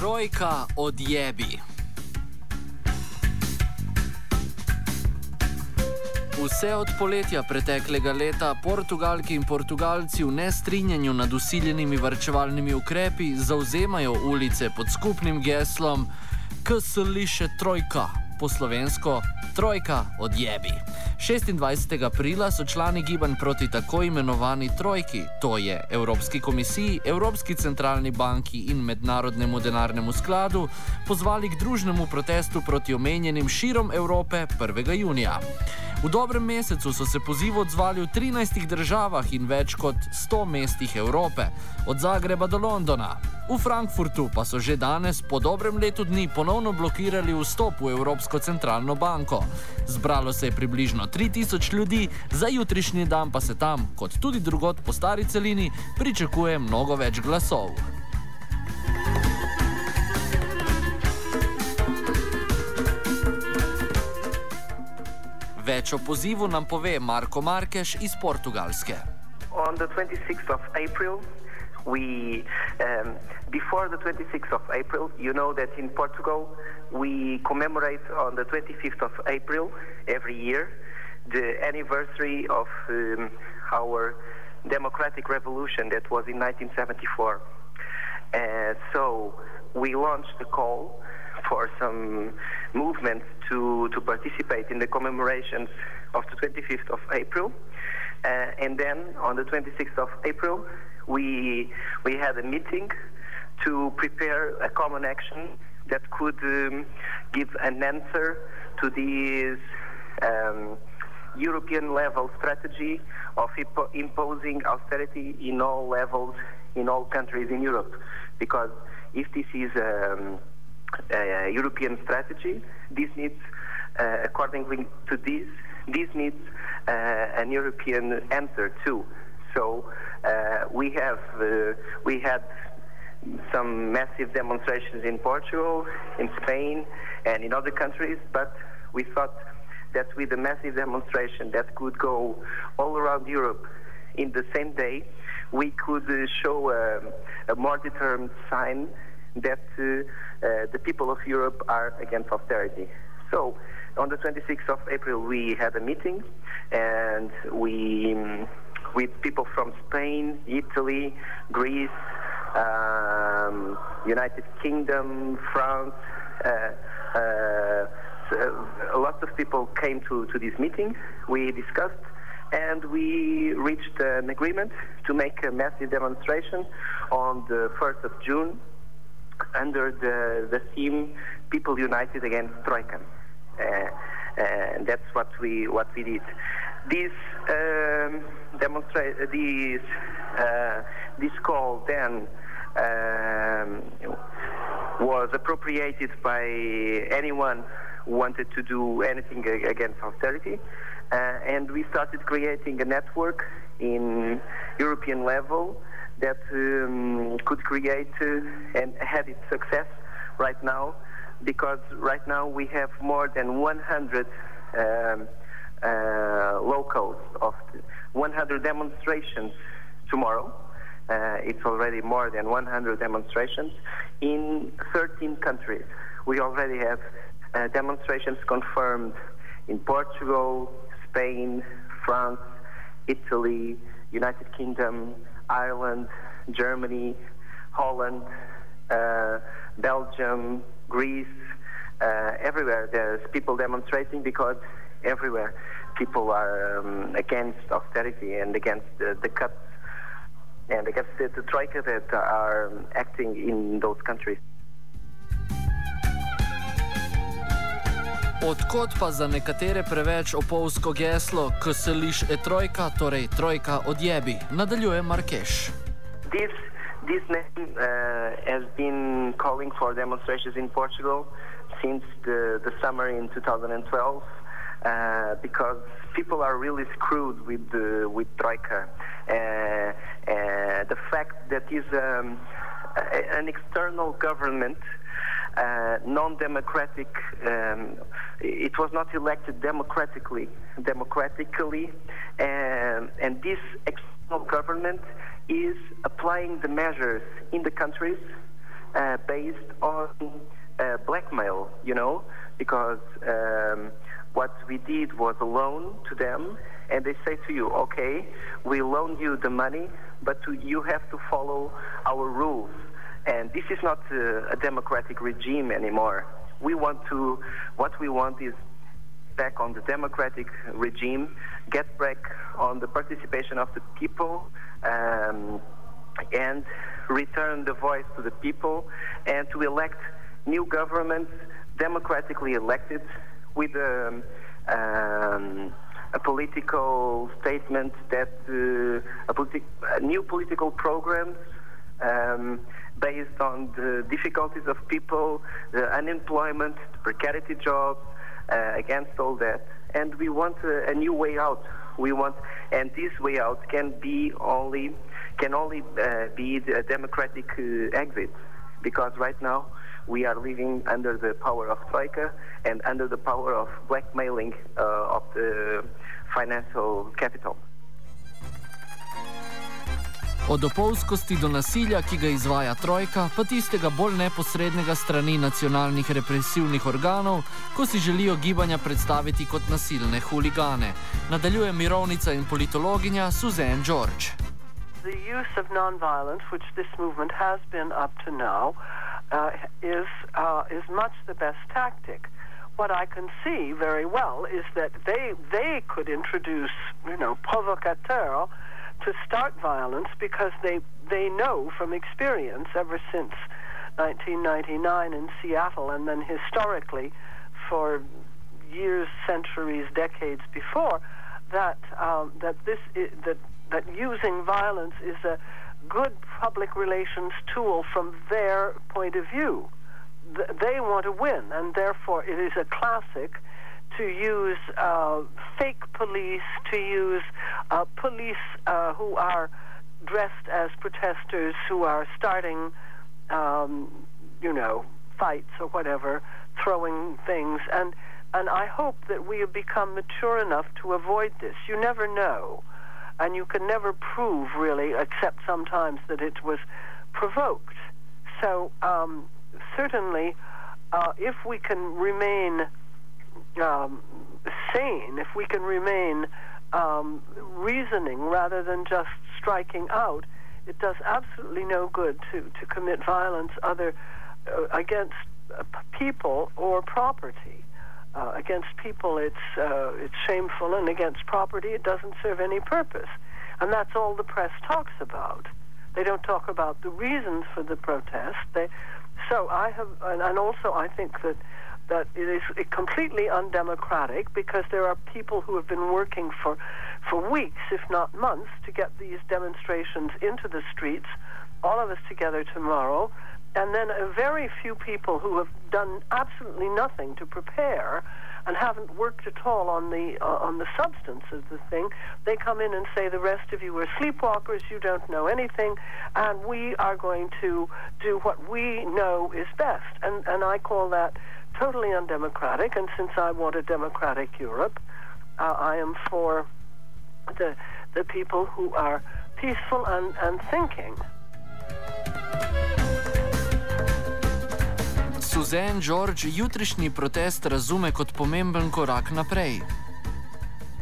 Trojka odjebi. Vse od poletja preteklega leta Portugalki in Portugalci v nestrinjanju nad usiljenimi varčevalnimi ukrepi zauzemajo ulice pod skupnim geslom KSL-še Trojka, po slovensko Trojka odjebi. 26. aprila so člani gibanj proti tako imenovani trojki, to je Evropski komisiji, Evropski centralni banki in Mednarodnemu denarnemu skladu, pozvali k družnemu protestu proti omenjenim širom Evrope 1. junija. V dobrem mesecu so se pozivu odzvali v 13 državah in več kot 100 mestih Evrope, od Zagreba do Londona. V Frankfurtu pa so že danes, po dobrem letu dni, ponovno blokirali vstop v Evropsko centralno banko. Zbralo se je približno 3000 ljudi, za jutrišnji dan pa se tam, kot tudi drugot po stari celini, pričakuje mnogo več glasov. Več o pozivu nam pove Marko Markeš iz Portugalske. On the 26th of April, we, um, before the 26th of April, you know that in Portugal we commemorate on the 25th of April every year the anniversary of um, our democratic revolution that was in 1974. Uh, so we launched a call for some movements to, to participate in the commemorations of the 25th of April. Uh, and then on the 26th of April, we, we had a meeting to prepare a common action that could um, give an answer to this um, European level strategy of imposing austerity in all levels in all countries in Europe. Because if this is um, European strategy, this needs, uh, accordingly to this, this needs uh, an European answer too. So uh, we have uh, we had some massive demonstrations in Portugal, in Spain, and in other countries, but we thought that with a massive demonstration that could go all around Europe in the same day, we could uh, show a, a, more determined sign that uh, uh, the people of Europe are against austerity. So, on the 26th of April, we had a meeting, and we, um, with people from Spain, Italy, Greece, um, United Kingdom, France. Uh, uh, uh, lots of people came to, to this meeting. We discussed and we reached an agreement to make a massive demonstration on the 1st of June under the, the theme People United Against Troika. Uh, and that's what we what we did. This um, demonstrate this uh, this call then um, was appropriated by anyone who wanted to do anything against austerity. Uh, and we started creating a network in European level that um, could create uh, and had its success right now because right now we have more than 100 um, uh, locals of 100 demonstrations tomorrow. Uh, it's already more than 100 demonstrations in 13 countries. We already have uh, demonstrations confirmed in Portugal, Spain, France, Italy, United Kingdom, Ireland, Germany, Holland, uh, Belgium, Greece, uh, everywhere there's people demonstrating because everywhere people are um, against austerity and against the, cuts and against the, the troika that are acting in those countries. Odkot pa za nekatere preveč opolsko geslo, ko se liš e trojka, torej trojka odjebi, nadaljuje Markeš. This, this name uh, has been calling for demonstrations in Portugal since the, the summer in 2012 uh, because people are really screwed with the, with Troika. Uh, uh, the fact that is um, an external government, uh, non-democratic, um, it was not elected democratically, democratically, and, and this external government is applying the measures in the countries uh, based on uh, blackmail, you know, because um, what we did was a loan to them, and they say to you, okay, we loan you the money, but to, you have to follow our rules. And this is not uh, a democratic regime anymore. We want to, what we want is back on the democratic regime, get back on the participation of the people, um, and return the voice to the people, and to elect new governments democratically elected with um, um, a political statement that uh, a, politi- a, new political programs um, based on the difficulties of people, the unemployment, the precarity jobs, uh, against all that. And we want a, a, new way out. We want, and this way out can be only can only uh, be a democratic uh, exit, because right now we are living under the power of Troika and under the power of blackmailing uh, of the financial capital. Od opolskosti do nasilja, ki ga izvaja trojka, pa tistega bolj neposrednega strani nacionalnih represivnih organov, ko si želijo gibanja predstaviti kot nasilne huligane. Nadaljuje mirovnica in politologinja Suzanne George. The use of nonviolence, which this movement has been up to now, uh, is uh, is much the best tactic. What I can see very well is that they they could introduce, you know, provocateur to start violence because they they know from experience ever since 1999 in Seattle and then historically for years, centuries, decades before that um, that this is, that that using violence is a good public relations tool from their point of view. They want to win, and therefore it is a classic to use uh, fake police, to use uh, police uh, who are dressed as protesters, who are starting, um, you know, fights or whatever, throwing things, and and I hope that we have become mature enough to avoid this. You never know and you can never prove really, except sometimes that it was provoked. So um, certainly, uh, if we can remain um, sane, if we can remain um, reasoning rather than just striking out, it does absolutely no good to, to commit violence other uh, against uh, people or property. Uh, against people, it's uh, it's shameful, and against property, it doesn't serve any purpose. And that's all the press talks about. They don't talk about the reasons for the protest. They, so I have, and, and also I think that that it is completely undemocratic because there are people who have been working for for weeks, if not months, to get these demonstrations into the streets. All of us together tomorrow and then a very few people who have done absolutely nothing to prepare and haven't worked at all on the uh, on the substance of the thing they come in and say the rest of you are sleepwalkers you don't know anything and we are going to do what we know is best and and I call that totally undemocratic and since I want a democratic Europe uh, I am for the the people who are peaceful and, and thinking Suzanne George jutrišnji protest razume kot pomemben korak naprej.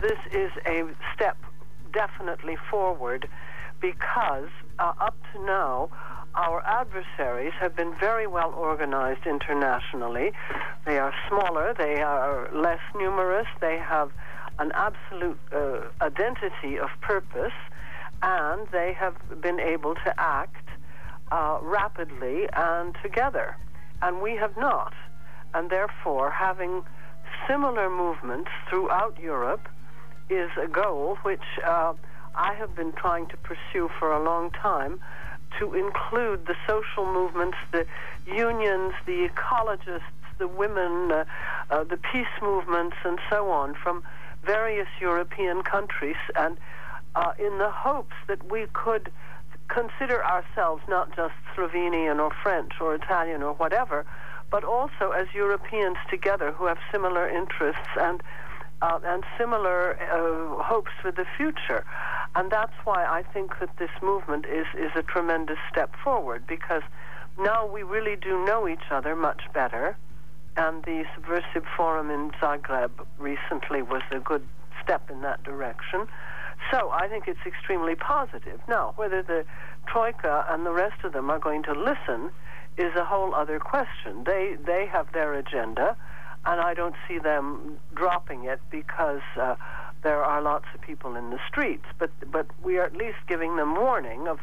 This is a step definitely forward because uh, up to now our adversaries have been very well organized internationally. They are smaller, they are less numerous, they have an absolute uh, identity of purpose, and they have been able to act uh, rapidly and together and we have not. And therefore, having similar movements throughout Europe is a goal which uh, I have been trying to pursue for a long time to include the social movements, the unions, the ecologists, the women, uh, uh, the peace movements, and so on from various European countries, and uh, in the hopes that we could consider ourselves not just Slovenian or French or Italian or whatever, but also as Europeans together who have similar interests and uh, and similar uh, hopes for the future. And that's why I think that this movement is, is a tremendous step forward because now we really do know each other much better, and the Subversive Forum in Zagreb recently was a good step in that direction. So I think it's extremely positive. Now, whether the Troika and the rest of them are going to listen is a whole other question. They they have their agenda, and I don't see them dropping it because uh, there are lots of people in the streets. But but we are at least giving them warning of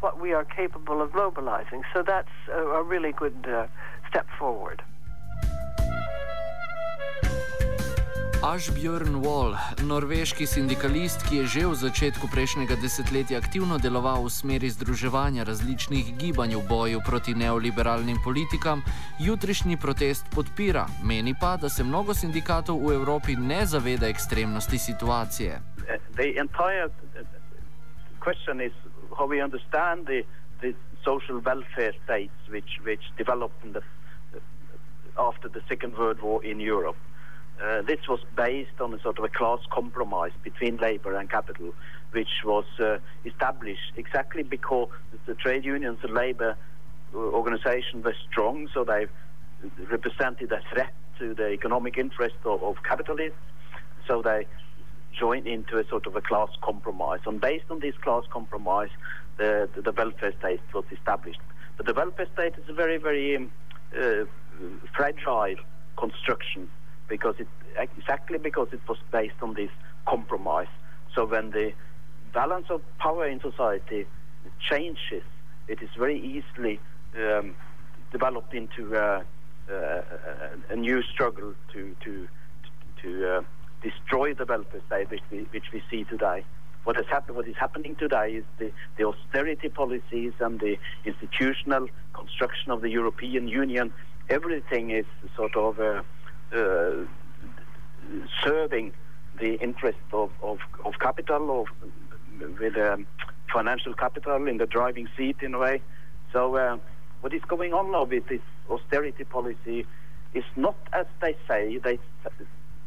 what we are capable of mobilizing. So that's a, a really good uh, step forward. Ashbjörn Wall, norveški sindikalist, ki je že v začetku prejšnjega desetletja aktivno deloval v smeri združevanja različnih gibanj v boju proti neoliberalnim politikam, jutrišnji protest podpira. Meni pa, da se mnogo sindikatov v Evropi ne zaveda ekstremnosti situacije. Social welfare states, which, which developed the, after the Second World War in Europe. Uh, this was based on a sort of a class compromise between labor and capital, which was uh, established exactly because the trade unions and labor uh, organization were strong, so they represented a threat to the economic interest of, of capitalists. So they joined into a sort of a class compromise. And based on this class compromise, the, the, the welfare state was established. But the welfare state is a very, very um, uh, fragile construction because it exactly because it was based on this compromise. So when the balance of power in society changes, it is very easily um, developed into uh, uh, a new struggle to to to uh, destroy the welfare state, which we which we see today. What has happened, what is happening today, is the, the austerity policies and the institutional construction of the European Union. Everything is sort of uh, serving the interest of, of, of capital, of, with um, financial capital in the driving seat in a way. So uh, what is going on now with this austerity policy is not as they say. They,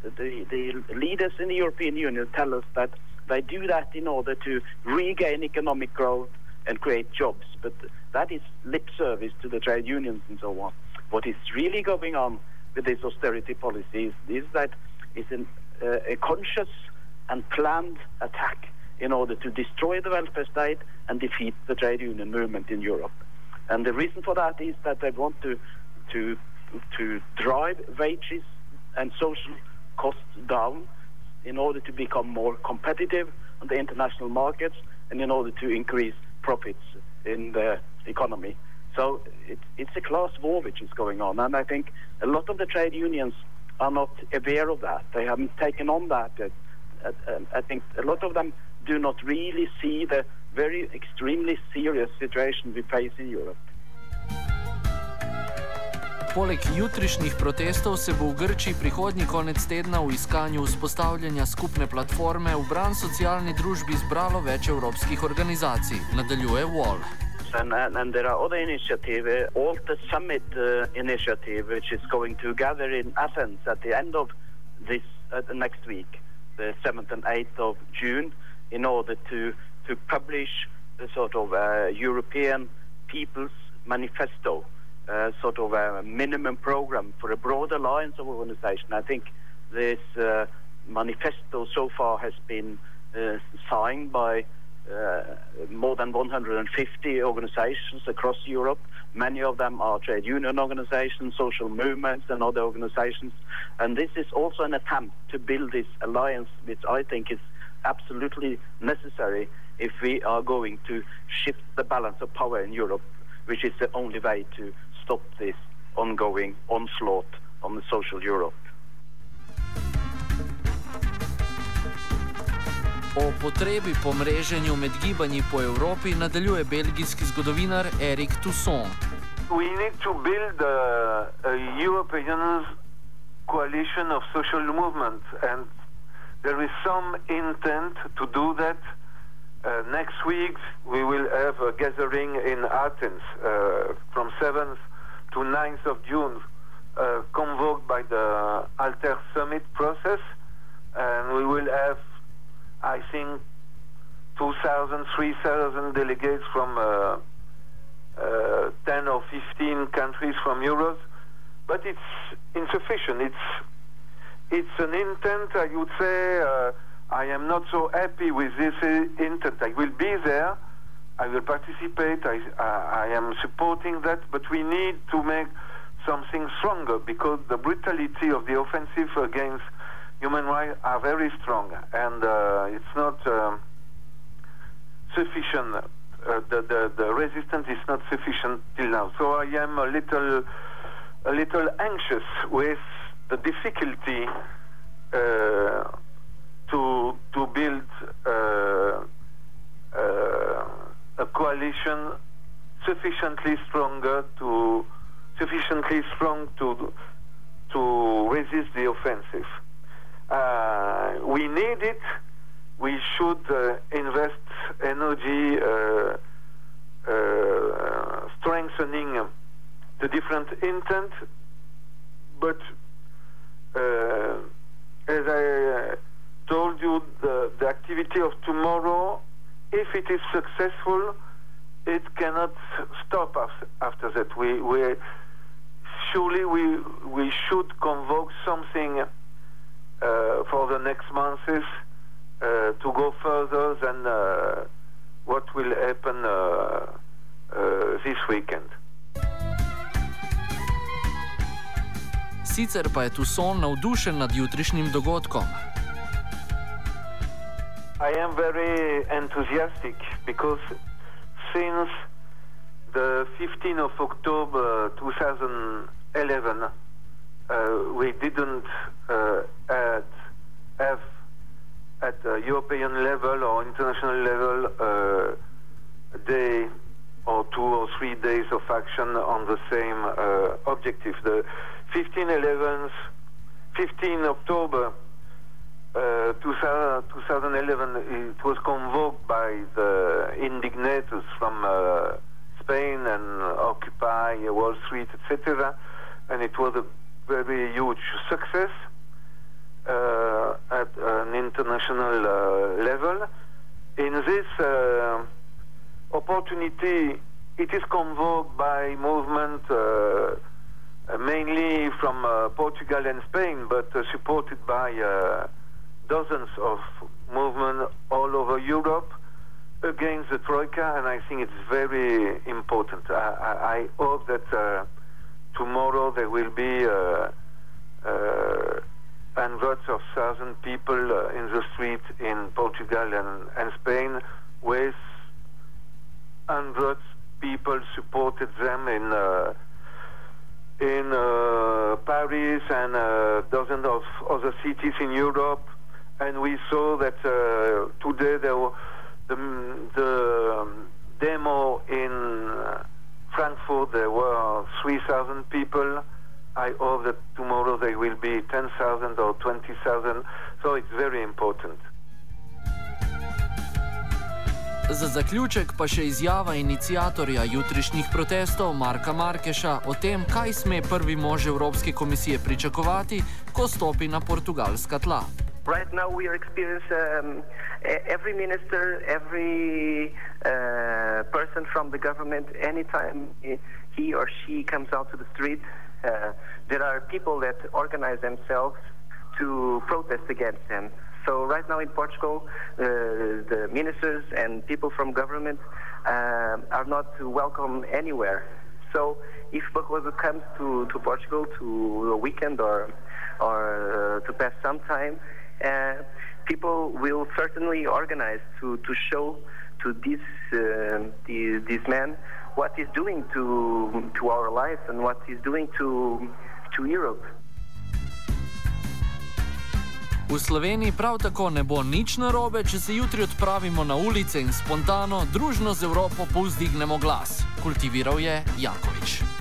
the, the leaders in the European Union tell us that they do that in order to regain economic growth and create jobs. But that is lip service to the trade unions and so on. What is really going on with these austerity policies is that it's an, uh, a conscious and planned attack in order to destroy the welfare state and defeat the trade union movement in Europe. And the reason for that is that they want to to to drive wages and social costs down in order to become more competitive on the international markets and in order to increase profits in the economy. So it, it's a class war which is going on, and I think a lot of the trade unions are not aware of that. They haven't taken on that. I think a lot of them do not really see the very extremely serious situation we face in Europe. Poleg jutrišnjih protestov se bo v Grčiji prihodnji konec tedna v iskanju vzpostavljanja skupne platforme v bran socialni družbi zbralo več evropskih organizacij, nadaljuje Wall. And, and, and, there are other initiatives. All the Summit uh, initiative, which is going to gather in Athens at the end of this uh, next week, the 7th and 8th of June, in order to, to publish a sort of uh, European People's Manifesto, uh, sort of a minimum program for a broad alliance of organization. I think this uh, manifesto so far has been uh, signed by uh, Uh, more than 150 organizations across Europe. Many of them are trade union organizations, social movements, and other organizations. And this is also an attempt to build this alliance, which I think is absolutely necessary if we are going to shift the balance of power in Europe, which is the only way to stop this ongoing onslaught on the social Europe. O potrebi po mreženju med gibanji po Evropi nadaljuje belgijski zgodovinar Erik Toussaint. We need to build a, a European coalition of social movements, and there is some intent to do that. Uh, next week, we will have a gathering in Athens uh, from 7th to 9th of June, uh, convoked by the Alter Summit process, and we will have I think 2,000, 3,000 delegates from uh, uh, 10 or or 15 countries from Europe, but it's insufficient. It's it's an intent. I would say uh, I am not so happy with this uh, intent. I will be there. I will participate. I, I, I am supporting that, but we need to make something stronger because the brutality of the offensive against human rights are very strong, and uh, it's not um, sufficient. Uh, the, the, the resistance is not sufficient till now. So I am a little a little anxious with the difficulty uh, to to build uh, uh, a coalition sufficiently stronger to sufficiently strong to to resist the offensive. Uh, we need it. We should uh, invest energy uh, uh strengthening the different intent, but uh, as I told you, the, the activity of tomorrow, if it is successful, it cannot stop us after that. We, we surely we we should convoke something for the next months uh, to go further than uh, what will happen uh, uh, this weekend. Sicer pa je Tucson navdušen nad jutrišnjim dogodkom. I am very enthusiastic because since the 15th of October 2011, uh, we didn't uh, have at European level or international level uh, a day or two or three days of action on the same uh, objective. The 15 11 15 October uh, 2011 it was convoked by the indignators from uh, Spain and Occupy Wall Street, etc. And it was a very huge success uh, at an international uh, level. In this uh, opportunity, it is convoked by movement uh, mainly from uh, Portugal and Spain, but uh, supported by dozens of movements all over Europe against the Troika, and I think it's very important. I, I, I hope that tomorrow there will be uh, uh, hundreds of thousand people uh, in the street in Portugal and, and Spain with hundreds people supported them in uh, in uh, Paris and dozens of other cities in Europe, and we saw that today there were the, the um, demo in uh, Frankfurt, there were 3,000 people. I hope that tomorrow there will be 10,000 or 20,000. So it's very important. Za zaključek pa še izjava inicijatorja jutrišnjih protestov Marka Markeša o tem, kaj sme prvi mož Evropske komisije pričakovati, ko stopi na portugalska tla. Right now, we are experiencing um, every minister, every uh, person from the government, anytime he or she comes out to the street, uh, there are people that organize themselves to protest against them. So right now in Portugal, uh, the ministers and people from government uh, are not welcome anywhere. So if Barroso comes to, to Portugal to a weekend or or uh, to pass some time, uh, people will certainly organize to, to show to this, uh, this, this man what he's doing to, to our lives and what he's doing to, to Europe. V Sloveniji prav tako ne bo nič narobe, če se jutri odpravimo na ulice in spontano, družno z Evropo povzdignemo glas. Kultiviral je Jakovič.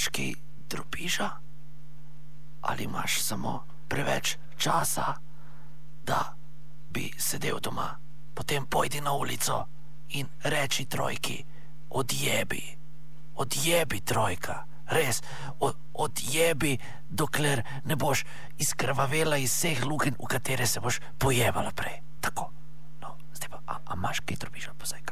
Imaš kaj drobiža? Ali imaš samo preveč časa, da bi sedel doma? Potem pojdi na ulico in reči trojki, odjebi, odjebi trojka, res, od, odjebi, dokler ne boš izkrvavela iz vseh luken, v katere se boš pojebala prej. Tako, no, zdaj pa, a, a imaš kaj drobiža, pozaj.